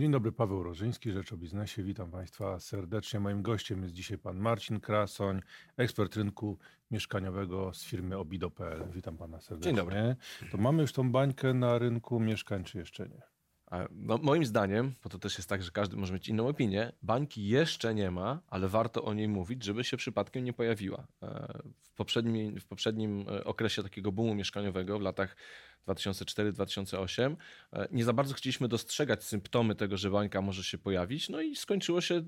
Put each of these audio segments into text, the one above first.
Dzień dobry, Paweł Rożyński, Rzecz o Biznesie. Witam Państwa serdecznie. Moim gościem jest dzisiaj pan Marcin Krasoń, ekspert rynku mieszkaniowego z firmy obido.pl. Witam Pana serdecznie. Dzień dobry. To mamy już tą bańkę na rynku mieszkań, czy jeszcze nie? No, moim zdaniem, bo to też jest tak, że każdy może mieć inną opinię, bańki jeszcze nie ma, ale warto o niej mówić, żeby się przypadkiem nie pojawiła. E, w poprzednim, w poprzednim e, okresie takiego boomu mieszkaniowego w latach 2004-2008 e, nie za bardzo chcieliśmy dostrzegać symptomy tego, że bańka może się pojawić, no i skończyło się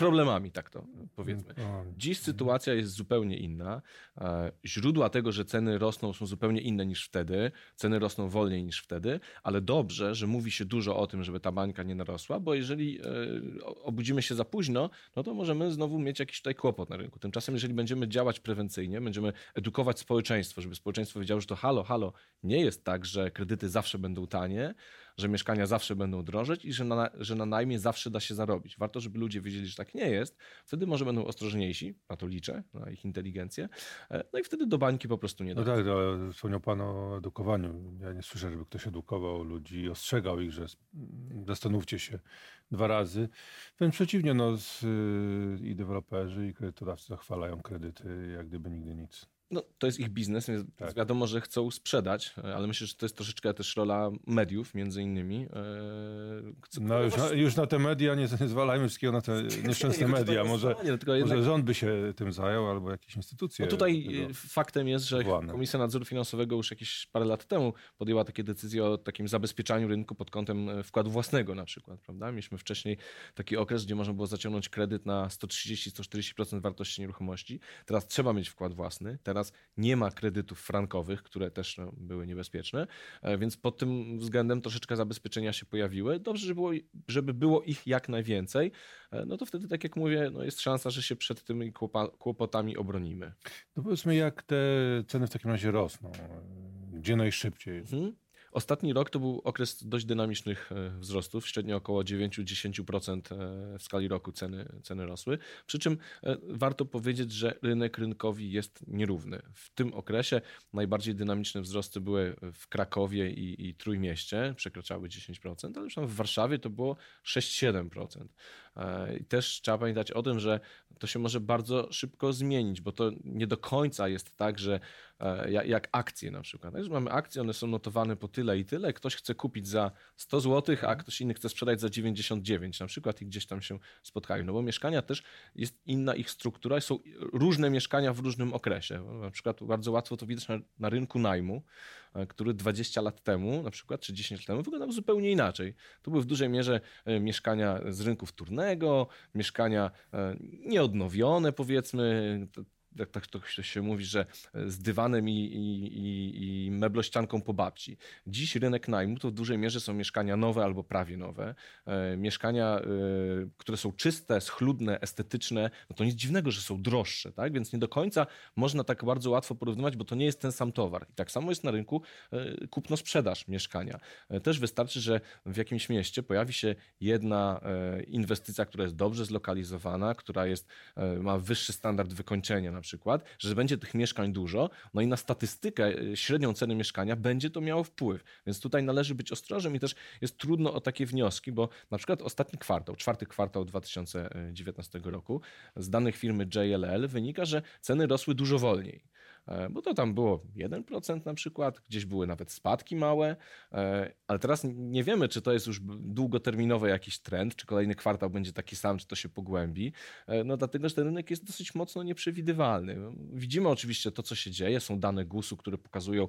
problemami, tak to powiedzmy. Dziś sytuacja jest zupełnie inna. E, źródła tego, że ceny rosną, są zupełnie inne niż wtedy. Ceny rosną wolniej niż wtedy, ale dobrze, że mówi się dużo o tym, żeby ta bańka nie narosła, bo jeżeli e, obudzimy się za późno, no to możemy znowu mieć jakiś tutaj kłopot na rynku. Tymczasem, jeżeli będziemy działać prewencyjnie, będziemy edukować społeczeństwo, żeby społeczeństwo wiedziało, że to halo, halo, nie jest tak, że kredyty zawsze będą tanie, że mieszkania zawsze będą drożeć i że na, że na najmie zawsze da się zarobić. Warto, żeby ludzie wiedzieli, że tak nie jest. Wtedy może będą ostrożniejsi, na to liczę, na ich inteligencję. E, no i wtedy do bańki po prostu nie No tak, ale wspomniał Pan o edukowaniu. Ja nie słyszę, żeby ktoś edukował ludzi, ostrzegał ich, że zastanówcie się dwa razy. Wręcz przeciwnie, no, i deweloperzy, i kredytodawcy zachwalają kredyty, jak gdyby nigdy nic. No, to jest ich biznes, więc tak. wiadomo, że chcą sprzedać, ale myślę, że to jest troszeczkę też rola mediów, między innymi. E, no już, na, już na te media nie, nie zwalajmy wszystkiego na te nieszczęsne media. Może, może rząd by się tym zajął, albo jakieś instytucje. No tutaj faktem jest, że Komisja Nadzoru Finansowego już jakieś parę lat temu podjęła takie decyzje o takim zabezpieczaniu rynku pod kątem e, wkładu własnego na przykład, prawda? Mieliśmy wcześniej taki okres, gdzie można było zaciągnąć kredyt na 130-140% wartości nieruchomości. Teraz trzeba mieć wkład własny. Teraz teraz nie ma kredytów frankowych, które też no, były niebezpieczne, e, więc pod tym względem troszeczkę zabezpieczenia się pojawiły. Dobrze, żeby było, żeby było ich jak najwięcej, e, no to wtedy, tak jak mówię, no jest szansa, że się przed tymi kłopotami obronimy. No powiedzmy, jak te ceny w takim razie rosną? Gdzie najszybciej? Hmm? Ostatni rok to był okres dość dynamicznych e, wzrostów, średnio około 9-10% e, w skali roku ceny, ceny rosły. Przy czym e, warto powiedzieć, że rynek rynkowi jest nierówny. W tym okresie najbardziej dynamiczne wzrosty były w Krakowie i, i Trójmieście, przekraczały 10%, ale już tam w Warszawie to było 6-7%. I też trzeba pamiętać o tym, że to się może bardzo szybko zmienić, bo to nie do końca jest tak, że jak akcje na przykład. Mamy akcje, one są notowane po tyle i tyle, ktoś chce kupić za 100 zł, a ktoś inny chce sprzedać za 99 na przykład i gdzieś tam się spotkają. No bo mieszkania też jest inna ich struktura, są różne mieszkania w różnym okresie. Na przykład bardzo łatwo to widać na, na rynku najmu, e, który 20 lat temu, na przykład, czy 10 lat temu wyglądał zupełnie inaczej. To były w dużej mierze e, mieszkania z rynku wtórnego, mieszkania e, nieodnowione, powiedzmy, jak tak to się mówi, że z dywanem i, i, i meblościanką po babci. Dziś rynek najmu to w dużej mierze są mieszkania nowe albo prawie nowe. E, mieszkania, e, które są czyste, schludne, estetyczne, no to nic dziwnego, że są droższe, tak? Więc nie do końca można tak bardzo łatwo porównywać, bo to nie jest ten sam towar. I tak samo jest na rynku e, kupno-sprzedaż mieszkania. E, też wystarczy, że w jakimś mieście pojawi się jedna e, inwestycja, która jest dobrze zlokalizowana, która jest, e, ma wyższy standard wykończenia, na przykład, że będzie tych mieszkań dużo, no i na statystykę e, średnią ceny mieszkania będzie to miało wpływ. Więc tutaj należy być ostrożnym i też jest trudno o takie wnioski, bo na przykład ostatni kwartał, czwarty kwartał 2019 roku, z danych firmy JLL wynika, że ceny rosły dużo wolniej. E, bo to tam było 1% na przykład, gdzieś były nawet spadki małe, e, ale teraz nie wiemy, czy to jest już długoterminowy jakiś trend, czy kolejny kwartał będzie taki sam, czy to się pogłębi, e, no dlatego, że ten rynek jest dosyć mocno nieprzewidywalny. Widzimy oczywiście to, co się dzieje, są dane GUS-u, które pokazują,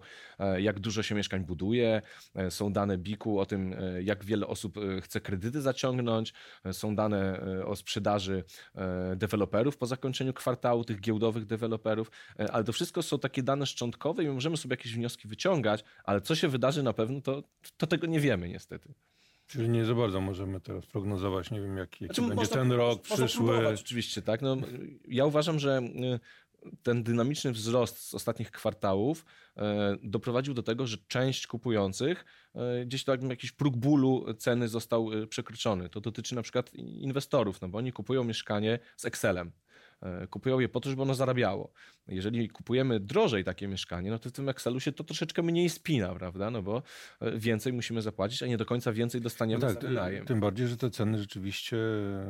jak dużo się mieszkań buduje, są dane BIK-u o tym, jak wiele osób chce kredyty zaciągnąć, są dane o sprzedaży deweloperów po zakończeniu kwartału, tych giełdowych deweloperów, ale to wszystko są takie dane szczątkowe i możemy sobie jakieś wnioski wyciągać, ale co się wydarzy na pewno, to, to tego nie wiemy niestety. Czyli nie za bardzo możemy teraz prognozować, nie wiem jaki, jaki znaczy, będzie ten rok przyszły. Oczywiście, tak. No, ja uważam, że y, ten dynamiczny wzrost z ostatnich kwartałów e, doprowadził do tego, że część kupujących e, gdzieś tam jakiś próg bólu ceny został przekroczony. To dotyczy na przykład inwestorów, no bo oni kupują mieszkanie z Excelem. E, kupują je po to, żeby ono zarabiało. Jeżeli kupujemy drożej takie mieszkanie, no to w tym Excelu się to troszeczkę mniej spina, prawda? No bo e, więcej musimy zapłacić, a nie do końca więcej dostaniemy no tak, za wynajem. Tym bardziej, że te ceny rzeczywiście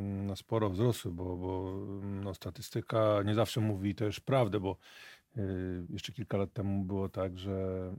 no, sporo wzrosły, bo, bo no, statystyka nie zawsze mówi też prawdę, bo y, jeszcze kilka lat temu było tak, że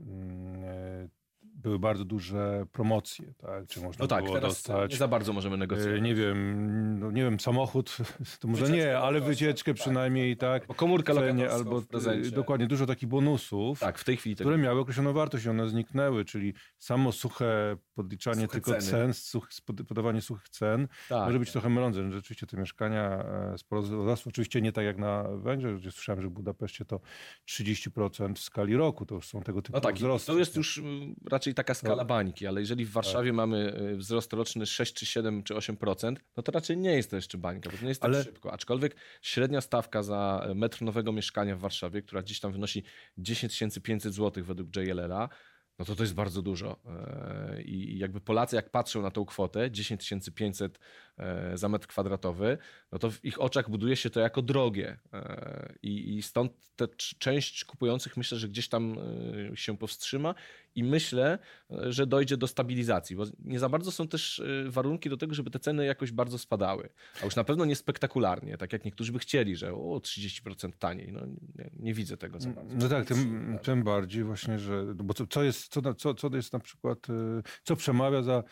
y, były bardzo duże promocje, tak? Czy można no tak, było dostać. Nie za bardzo możemy negocjować. Nie wiem, no nie wiem, samochód, to może wycieczkę nie, ale wycieczkę tak, przynajmniej, tak. tak. Bo komórka cenie, albo dokładnie dużo takich bonusów, tak, w tej chwili które miały określoną wartość i one zniknęły, czyli samo suche podliczanie suche tylko ceny. cen, such, podawanie suchych cen tak, może być tak. trochę mylące. Rzeczywiście te mieszkania e, sporo wzrosły. Oczywiście nie tak jak na Węgrzech, gdzie słyszałem, że w Budapeszcie to 30% w skali roku, to już są tego typu no tak, wzrosty. To jest już mm, raczej taka skala no. bańki, ale jeżeli w Warszawie tak. mamy y, wzrost roczny 6 czy 7 czy 8%, no to raczej nie jest to jeszcze bańka, bo to nie jest tak ale... szybko. Aczkolwiek średnia stawka za metr nowego mieszkania w Warszawie, która gdzieś tam wynosi 10 500 zł według JLL-a, no to to jest bardzo dużo. E, I jakby Polacy, jak patrzą na tą kwotę 10 500 e, za metr kwadratowy, no to w ich oczach buduje się to jako drogie. I stąd te część kupujących myślę, że gdzieś tam się powstrzyma i myślę, że dojdzie do stabilizacji, bo nie za bardzo są też warunki do tego, żeby te ceny jakoś bardzo spadały. A już na pewno nie spektakularnie, tak jak niektórzy by chcieli, że o 30% taniej. No, nie, nie widzę tego za bardzo. No tak, tym, tym bardziej właśnie, że bo co, co jest co, co, co jest na przykład, y, co przemawia za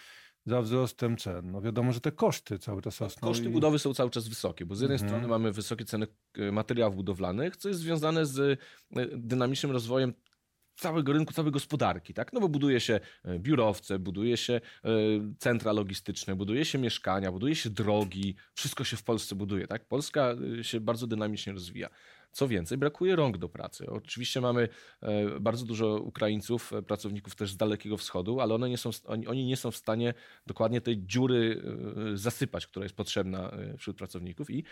za wzrostem cen. No wiadomo, że te koszty cały czas rosną. Koszty i... budowy są cały czas wysokie, bo z jednej mhm. strony mamy wysokie ceny y, materiałów budowlanych, co jest związane z y, dynamicznym rozwojem całego rynku, całej gospodarki, tak? No bo buduje się biurowce, buduje się centra logistyczne, buduje się mieszkania, buduje się drogi, wszystko się w Polsce buduje, tak? Polska się bardzo dynamicznie rozwija. Co więcej, brakuje rąk do pracy. Oczywiście mamy e, bardzo dużo Ukraińców, e, pracowników też z Dalekiego Wschodu, ale one nie są, oni, nie są w stanie dokładnie tej dziury e, zasypać, która jest potrzebna wśród pracowników i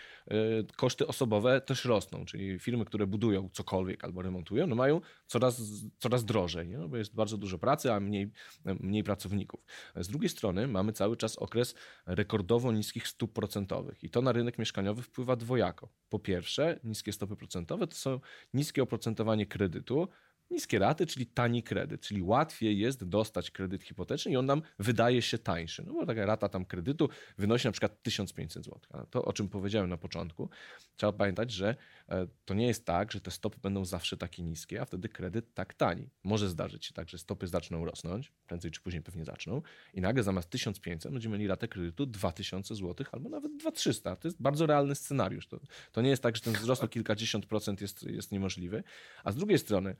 koszty osobowe też rosną, czyli firmy, które budują cokolwiek albo remontują, no mają coraz, coraz drożej, nie? No bo jest bardzo dużo pracy, a mniej, mniej pracowników. Z drugiej strony mamy cały czas okres rekordowo niskich stóp procentowych i to na rynek mieszkaniowy wpływa dwojako. Po pierwsze, niskie stopy procentowe to są niskie oprocentowanie kredytu, niskie raty, czyli tani kredyt, czyli łatwiej jest dostać kredyt hipoteczny i on nam wydaje się tańszy. No bo taka rata tam kredytu wynosi na przykład 1500 zł. A to, o czym powiedziałem na początku, trzeba pamiętać, że e, to nie jest tak, że te stopy będą zawsze takie niskie, a wtedy kredyt tak tani. Może zdarzyć się tak, że stopy zaczną rosnąć, prędzej czy później pewnie zaczną i nagle zamiast 1500 będziemy mieli ratę kredytu 2000 zł albo nawet 2300. To jest bardzo realny scenariusz. To, to nie jest tak, że ten wzrost o kilkadziesiąt procent jest, jest niemożliwy. A z drugiej strony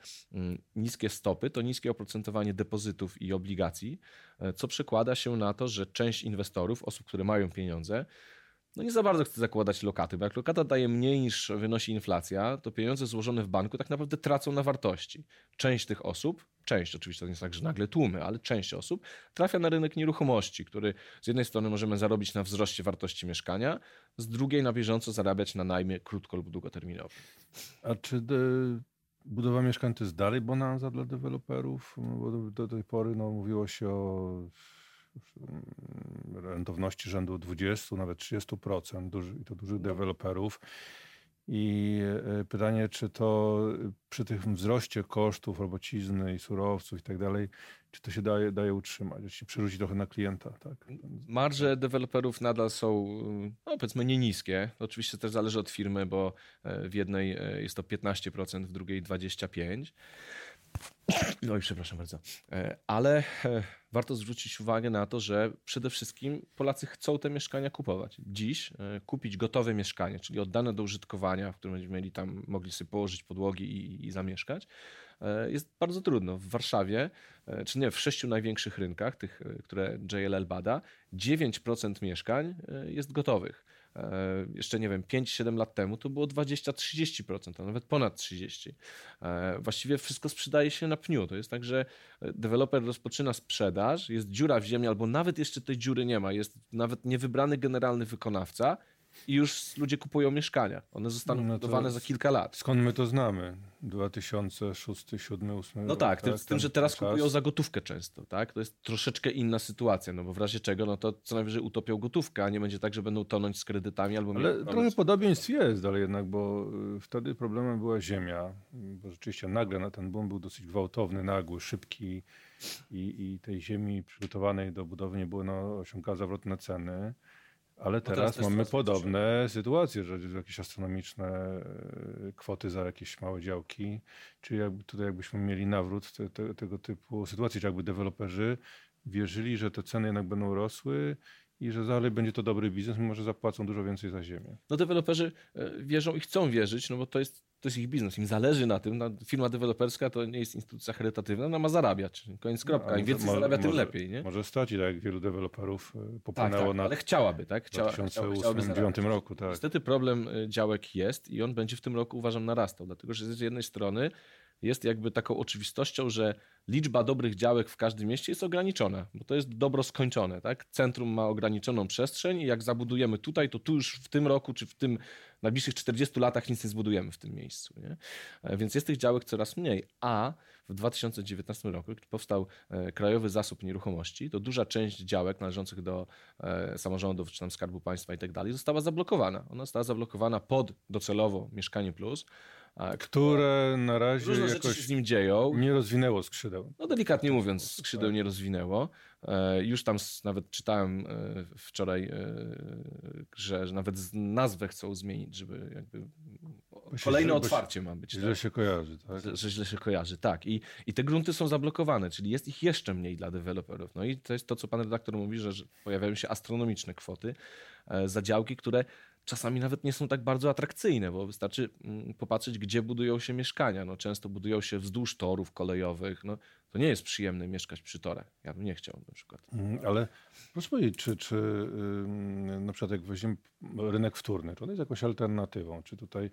niskie stopy to niskie oprocentowanie depozytów i obligacji, e, co przekłada się na to, że część inwestorów, osób, które mają pieniądze, no nie za bardzo chce zakładać lokaty, bo jak lokata daje mniej niż wynosi inflacja, to pieniądze złożone w banku tak naprawdę tracą na wartości. Część tych osób, część oczywiście to nie jest tak, że nagle tłumy, ale część osób trafia na rynek nieruchomości, który z jednej strony możemy zarobić na wzroście wartości mieszkania, z drugiej na bieżąco zarabiać na najmie krótko lub długoterminowym. A czy budowa mieszkań to jest dalej bonanza dla deweloperów, bo do, do tej pory no, mówiło się o mm, rentowności rzędu 20, nawet 30% duży, i to dużych no. deweloperów. I e, pytanie, czy to przy tym wzroście kosztów robocizny i surowców i tak dalej, czy to się daje, daje utrzymać, czy się przerzuci trochę na klienta? Tak? Marże deweloperów nadal są, no powiedzmy, nie niskie. Oczywiście też zależy od firmy, bo e, w jednej e, jest to 15%, w drugiej 25%. Oj, przepraszam bardzo. E, ale warto zwrócić uwagę na to, że przede wszystkim Polacy chcą te mieszkania kupować. Dziś kupić gotowe mieszkanie, czyli oddane do użytkowania, w którym będziemy mieli tam, mogli sobie położyć podłogi i, i zamieszkać, E, jest bardzo trudno. W Warszawie, e, czy nie, w sześciu największych rynkach, tych, e, które JLL bada, 9% mieszkań jest gotowych. Jeszcze nie wiem, 5-7 lat temu to było 20-30%, a nawet ponad 30%. Właściwie wszystko sprzedaje się na pniu. To jest tak, że deweloper rozpoczyna sprzedaż, jest dziura w ziemi, albo nawet jeszcze tej dziury nie ma, jest nawet niewybrany generalny wykonawca i już ludzie kupują mieszkania. One zostaną No budowane za kilka lat. Skąd my to znamy? 2006, 2007, 2008 No tak, tym, z tym, że teraz czas. kupują za gotówkę często, tak? To jest troszeczkę inna sytuacja, no bo w razie czego, no to co najwyżej utopią gotówkę, a nie będzie tak, że będą tonąć z kredytami albo Ale trochę podobieństw jest, ale jednak, bo y, wtedy problemem była ziemia, bo rzeczywiście nagle na ten boom był dosyć gwałtowny, nagły, szybki i, i tej ziemi przygotowanej do budowy nie było, no, osiągała zawrotne ceny. Ale teraz teraz jest mamy podobne sytuacje, że jakieś astronomiczne e, kwoty za jakieś małe działki, czy jakby tutaj jakbyśmy mieli nawrót te, te, tego typu sytuacji, czy jakby deweloperzy wierzyli, że te ceny jednak będą rosły i że dalej będzie to dobry biznes, mimo że zapłacą dużo więcej za ziemię. No deweloperzy e, wierzą i chcą wierzyć, no bo to jest, to jest ich biznes, im zależy na tym. No, firma deweloperska to nie jest instytucja charytatywna, ona ma zarabiać. Koniec kropka. No, Im więcej zarabia, tym może- lepiej, nie? Może stać tak jak wielu deweloperów e, Tak, popłynęło tak, na ale chciałaby, tak? w Chciała, 2008-2009 zarabiać. roku. Tak. Niestety problem y, działek jest i on będzie w tym roku, uważam, narastał, dlatego że z jednej strony jest jakby taką oczywistością, że liczba dobrych działek w każdym mieście jest ograniczona, bo to jest dobro skończone, tak? Centrum ma ograniczoną przestrzeń i jak zabudujemy tutaj, to tu już w tym roku, czy w tym najbliższych 40 latach nic nie zbudujemy w tym miejscu, nie? E, Więc jest tych działek coraz mniej, a w 2019 roku, kiedy powstał e, Krajowy Zasób Nieruchomości, to duża część działek należących do e, samorządów, czy tam Skarbu Państwa i tak dalej, została zablokowana. Ona została zablokowana pod docelowo Mieszkanie Plus, Które na razie różne rzeczy się jakoś z nim dzieją. nie rozwinęło skrzydeł. No delikatnie mówiąc, skrzydeł nie rozwinęło. E, Już tam nawet czytałem e, wczoraj, e, że nawet nazwę chcą zmienić, żeby jakby kolejne otwarcie ma być. Źle tak? się kojarzy, tak? Że, że źle się kojarzy, tak. I, I te grunty są zablokowane, czyli jest ich jeszcze mniej dla deweloperów. No i to jest to, co pan redaktor mówi, że, że pojawiają się astronomiczne kwoty za działki, które czasami nawet nie są tak bardzo atrakcyjne, bo wystarczy mm, popatrzeć, gdzie budują się mieszkania. No, często budują się wzdłuż torów kolejowych. No, to nie jest przyjemne mieszkać przy torach. Ja bym nie chciał na przykład. Mm, Ale proszę powiedzieć, czy, czy na przykład jak weźmiemy rynek wtórny, czy on jest jakąś alternatywą? Czy tutaj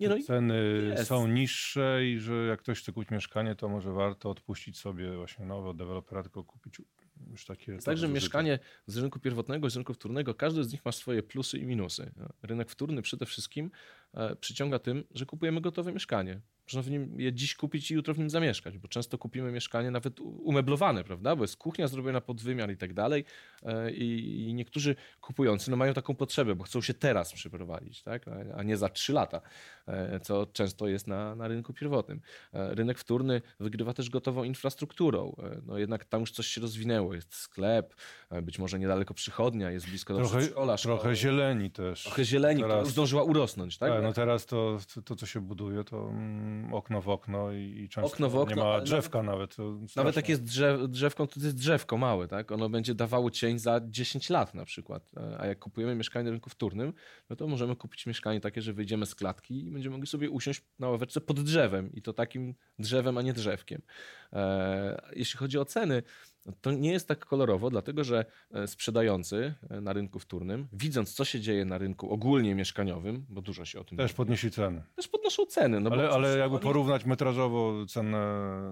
Nie, no ceny jest. są niższe i że jak ktoś chce kupić mieszkanie, to może warto odpuścić sobie właśnie nowe od dewelopera, tylko kupić już takie... Jest tak, że mieszkanie z rynku pierwotnego i z rynku wtórnego, każdy z nich ma swoje plusy i minusy. Rynek wtórny przede wszystkim e, przyciąga tym, że kupujemy gotowe mieszkanie. Można w nim je dziś kupić i jutro w nim zamieszkać, bo często kupimy mieszkanie nawet umeblowane, prawda? Bo jest kuchnia zrobiona pod wymiar i tak dalej. E, I, niektórzy kupujący no, mają taką potrzebę, bo chcą się teraz przyprowadzić, tak? a, nie za trzy lata, e, co często jest na, na rynku pierwotnym. E, Rynek wtórny wygrywa też gotową infrastrukturą. No jednak tam już coś się rozwinęło. Jest sklep, być może niedaleko przychodnia, jest blisko do Trochę, przedszkola, trochę szkoły. zieleni też. Trochę zieleni, która Teraz- już zdążyła urosnąć, tak? Tak, no teraz to, to, to, co się buduje, to okno w okno i, często Okno w okno, nie ma drzewka nawet. Nawet straszne. jak jest drzew, drzewką, to jest drzewko małe, tak? Ono będzie dawało cień za 10 lat na przykład. E, A jak kupujemy mieszkanie na rynku wtórnym, no to możemy kupić mieszkanie takie, że wyjdziemy z klatki i będziemy mogli sobie usiąść na ławeczce pod drzewem i to takim drzewem, a nie drzewkiem. E, Jeśli chodzi o ceny, to nie jest tak kolorowo, dlatego że e, sprzedający e, na rynku wtórnym, widząc co się dzieje na rynku ogólnie mieszkaniowym, bo dużo się o tym Też podnieśli ceny. też podnoszą ceny. No ale, ale jakby oni- porównać metrażowo cenę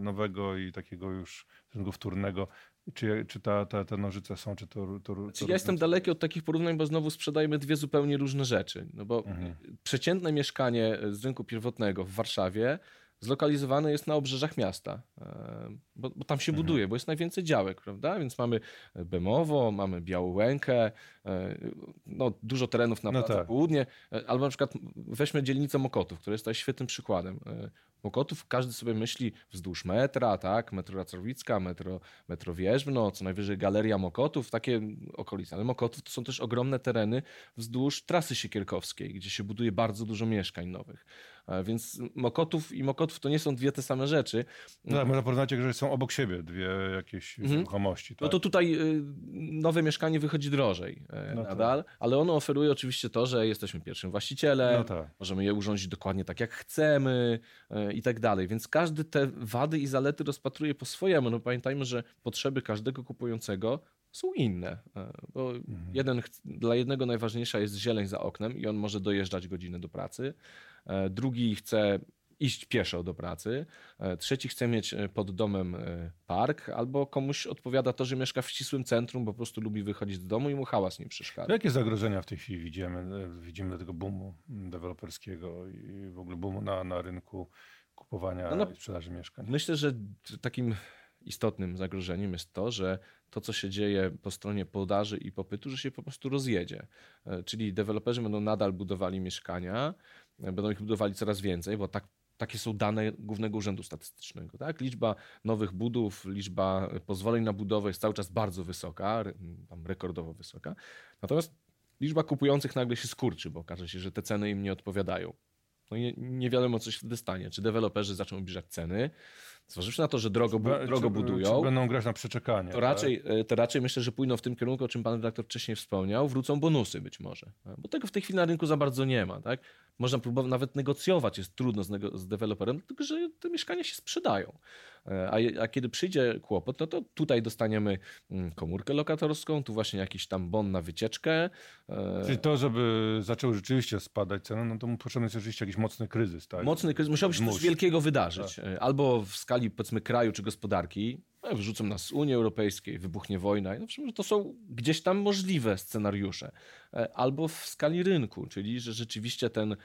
nowego i takiego już rynku wtórnego, czy, czy ta, ta, te nożyce są, czy to... to, to Znaczy, ja jestem daleki od takich porównań, bo znowu sprzedajemy dwie zupełnie różne rzeczy. No bo Mhm. przeciętne mieszkanie z rynku pierwotnego w Warszawie zlokalizowane jest na obrzeżach miasta, e, bo, bo tam się Mhm. buduje, bo jest najwięcej działek, prawda? Więc mamy Bemowo, mamy Białołękę, e, no, dużo terenów na No tak. Południe, e, albo na przykład weźmy dzielnicę Mokotów, która jest tutaj świetnym przykładem. Mokotów każdy sobie myśli wzdłuż metra, tak? Metro Racowicka, metro, metro Wierzbno, co najwyżej Galeria Mokotów, takie okolice. Ale Mokotów to są też ogromne tereny wzdłuż trasy siekierkowskiej, gdzie się buduje bardzo dużo mieszkań nowych. Więc Mokotów i Mokotów to nie są dwie te same rzeczy. No tak, można porównać, że są obok siebie dwie jakieś Mhm. nieruchomości. No tak? to tutaj y, nowe mieszkanie wychodzi drożej e, No tak. nadal, ale ono oferuje oczywiście to, że jesteśmy pierwszym właścicielem, No tak. możemy je urządzić dokładnie tak, jak chcemy e, i tak dalej. Więc każdy te wady i zalety rozpatruje po swojemu. No pamiętajmy, że potrzeby każdego kupującego są inne. Bo Mhm. jeden, dla jednego najważniejsza jest zieleń za oknem i on może dojeżdżać godzinę do pracy. E, Drugi chce iść pieszo do pracy, e, trzeci chce mieć e, pod domem park, albo komuś odpowiada to, że mieszka w ścisłym centrum, bo po prostu lubi wychodzić z domu i mu hałas nie przeszkadza. Jakie zagrożenia w tej chwili widzimy? Widzimy tego boomu deweloperskiego i w ogóle boomu na, na rynku kupowania no, no, i sprzedaży mieszkań? Myślę, że takim istotnym zagrożeniem jest to, że to, co się dzieje po stronie podaży i popytu, że się po prostu rozjedzie. Czyli deweloperzy będą nadal budowali mieszkania, będą ich budowali coraz więcej, bo tak takie są dane Głównego Urzędu Statystycznego. Tak? Liczba nowych budów, liczba pozwoleń na budowę jest cały czas bardzo wysoka, tam rekordowo wysoka. Natomiast liczba kupujących nagle się skurczy, bo okaże się, że te ceny im nie odpowiadają. No i nie wiadomo, co się wtedy stanie. Czy deweloperzy zaczną obniżać ceny, Zważywszy na to, że drogo, drogo budują. Czy będą grać na przeczekanie. To raczej, tak? E, to raczej myślę, że pójdą w tym kierunku, o czym pan redaktor wcześniej wspomniał, wrócą bonusy być może. Bo tego w tej chwili na rynku za bardzo nie ma. Tak? Można próbować nawet negocjować, jest trudno z, z deweloperem, tylko że te mieszkania się sprzedają. E, a, a, kiedy przyjdzie kłopot, no to tutaj dostaniemy mm, komórkę lokatorską, tu właśnie jakiś tam bon na wycieczkę. E, Czyli to, żeby zaczęły rzeczywiście spadać ceny, no to potrzebny jest oczywiście jakiś mocny kryzys. Tak? Mocny kryzys, musiałby się coś wielkiego wydarzyć. Tak. E, albo w skali powiedzmy kraju czy gospodarki, no, wrzucą nas z Unii Europejskiej, wybuchnie wojna. No, to są gdzieś tam możliwe scenariusze. Albo w skali rynku, czyli że rzeczywiście ten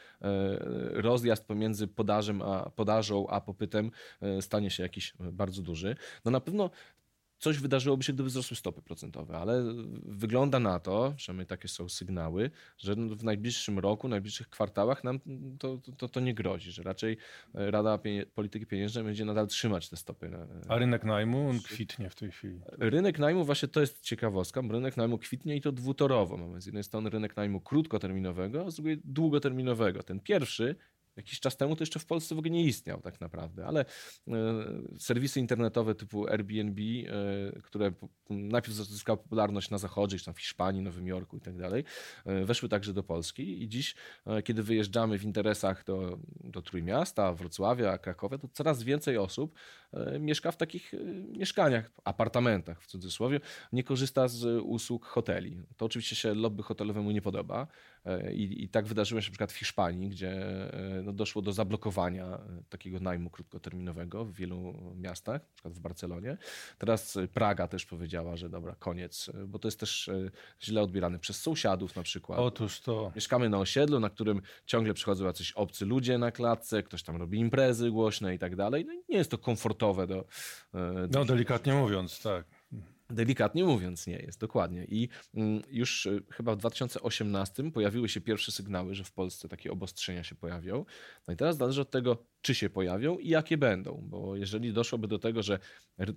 rozjazd pomiędzy podażem a, podażą a popytem stanie się jakiś bardzo duży. No na pewno coś wydarzyłoby się, gdyby wzrosły stopy procentowe, ale wygląda na to, przynajmniej takie są sygnały, że w najbliższym roku, w najbliższych kwartałach nam to, to, to nie grozi, że raczej Rada Polityki Pieniężnej będzie nadal trzymać te stopy. A rynek najmu on kwitnie w tej chwili? Rynek najmu, właśnie to jest ciekawostka, bo rynek najmu kwitnie i to dwutorowo. Mamy z jednej strony rynek najmu krótkoterminowego, a z drugiej długoterminowego. Ten pierwszy Jakiś czas temu to jeszcze w Polsce w ogóle nie istniał tak naprawdę, ale e, serwisy internetowe typu Airbnb, e, które najpierw zyskały popularność na zachodzie, tam w Hiszpanii, Nowym Jorku i tak dalej, e, weszły także do Polski i dziś, kiedy wyjeżdżamy w interesach do, do Trójmiasta, Wrocławia, Krakowa, to coraz więcej osób mieszka w takich mieszkaniach, apartamentach w cudzysłowie, nie korzysta z usług hoteli. To oczywiście się lobby hotelowemu nie podoba i, i tak wydarzyło się na przykład w Hiszpanii, gdzie no, doszło do zablokowania e, takiego najmu krótkoterminowego w wielu miastach, na przykład w Barcelonie. Teraz e, Praga też powiedziała, że dobra, koniec, e, bo to jest też źle odbierane przez sąsiadów na przykład. Otóż to. Mieszkamy na osiedlu, na którym ciągle przychodzą jacyś obcy ludzie na klatce, ktoś tam robi imprezy głośne i tak dalej. No i nie jest to komfortowe do... do no delikatnie mówiąc, tak. Delikatnie mówiąc, nie jest, dokładnie. I mm, już y, chyba w 2018 pojawiły się pierwsze sygnały, że w Polsce takie obostrzenia się pojawią. No i teraz zależy od tego, czy się pojawią i jakie będą, bo jeżeli doszłoby do tego, że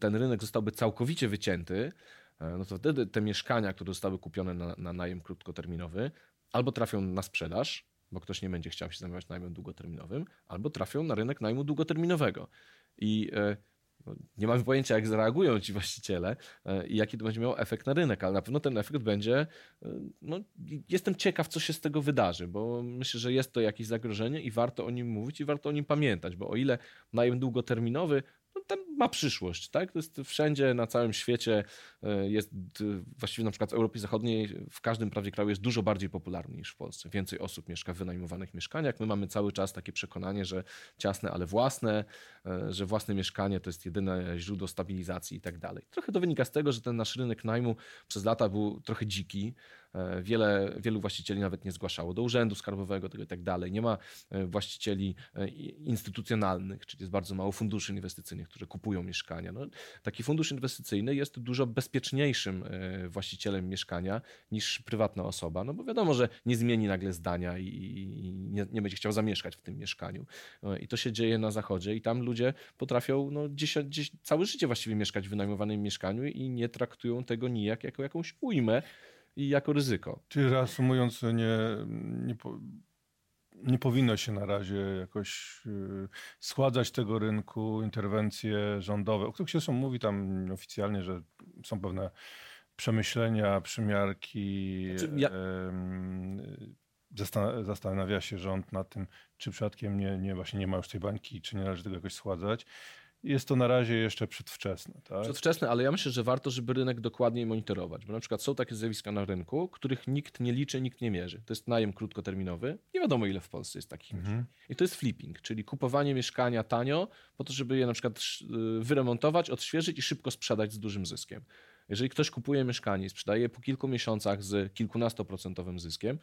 ten rynek zostałby całkowicie wycięty, e, no to wtedy te mieszkania, które zostały kupione na, na najem krótkoterminowy, albo trafią na sprzedaż, bo ktoś nie będzie chciał się zajmować najmem długoterminowym, albo trafią na rynek najmu długoterminowego. I y, no, nie mamy pojęcia, jak zareagują ci właściciele e, i jaki to będzie miał efekt na rynek, ale na pewno ten efekt będzie. E, no, jestem ciekaw, co się z tego wydarzy, bo myślę, że jest to jakieś zagrożenie i warto o nim mówić i warto o nim pamiętać, bo o ile najem długoterminowy no, ten ma przyszłość, tak? To jest wszędzie na całym świecie e, jest właściwie na przykład w Europie Zachodniej w każdym prawie kraju jest dużo bardziej popularny niż w Polsce. Więcej osób mieszka w wynajmowanych mieszkaniach. My mamy cały czas takie przekonanie, że ciasne, ale własne, e, że własne mieszkanie to jest jedyne źródło stabilizacji i tak dalej. Trochę to wynika z tego, że ten nasz rynek najmu przez lata był trochę dziki. E, wiele, wielu właścicieli nawet nie zgłaszało do urzędu skarbowego tego i tak dalej. Nie ma e, właścicieli e, instytucjonalnych, czyli jest bardzo mało funduszy inwestycyjnych, które kupują mieszkania. No, taki fundusz inwestycyjny jest dużo bezpieczniejszym właścicielem mieszkania niż prywatna osoba, no bo wiadomo, że nie zmieni nagle zdania i, nie, nie, będzie chciał zamieszkać w tym mieszkaniu. I to się dzieje na zachodzie i tam ludzie potrafią no, dziś, dziś, całe życie właściwie mieszkać w wynajmowanym mieszkaniu i nie traktują tego nijak jako jakąś ujmę, i jako ryzyko. Czyli reasumując, nie, nie, po, nie powinno się na razie jakoś yy, schładzać tego rynku, interwencje rządowe, o których się zresztą mówi tam oficjalnie, że są pewne przemyślenia, przymiarki. Znaczy, ja... zastanawia się rząd nad tym, czy przypadkiem nie, nie, właśnie nie ma już tej bańki, czy nie należy tego jakoś schładzać. Jest to na razie jeszcze przedwczesne. Tak? Przedwczesne, ale ja myślę, że warto, żeby rynek dokładniej monitorować, bo na przykład są takie zjawiska na rynku, których nikt nie liczy, nikt nie mierzy. To jest najem krótkoterminowy, nie wiadomo ile w Polsce jest takich. Mhm. I to jest flipping, czyli kupowanie mieszkania tanio po to, żeby je na przykład y, wyremontować, odświeżyć i szybko sprzedać z dużym zyskiem. Jeżeli ktoś kupuje mieszkanie i sprzedaje je po kilku miesiącach z kilkunastoprocentowym zyskiem,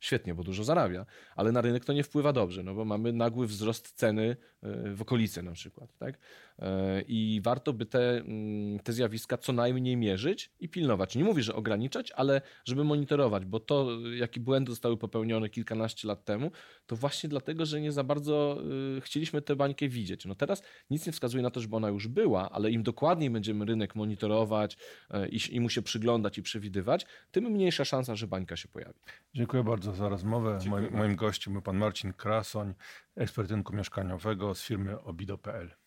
świetnie, bo dużo zarabia, ale na rynek to nie wpływa dobrze, no bo mamy nagły wzrost ceny y, w okolicy na przykład, tak? Y, I warto by te, mm, te zjawiska co najmniej mierzyć i pilnować. Nie mówię, że ograniczać, ale żeby monitorować, bo to, jakie błędy zostały popełnione kilkanaście lat temu, to właśnie dlatego, że nie za bardzo y, chcieliśmy tę bańkę widzieć. No teraz nic nie wskazuje na to, żeby ona już była, ale im dokładniej będziemy rynek monitorować y, i, i mu się przyglądać i przewidywać, tym mniejsza szansa, że bańka się pojawi. Dziękuję bardzo za rozmowę. Moim, bardzo. moim gościem był pan Marcin Krasoń, ekspert mieszkaniowego z firmy obido.pl.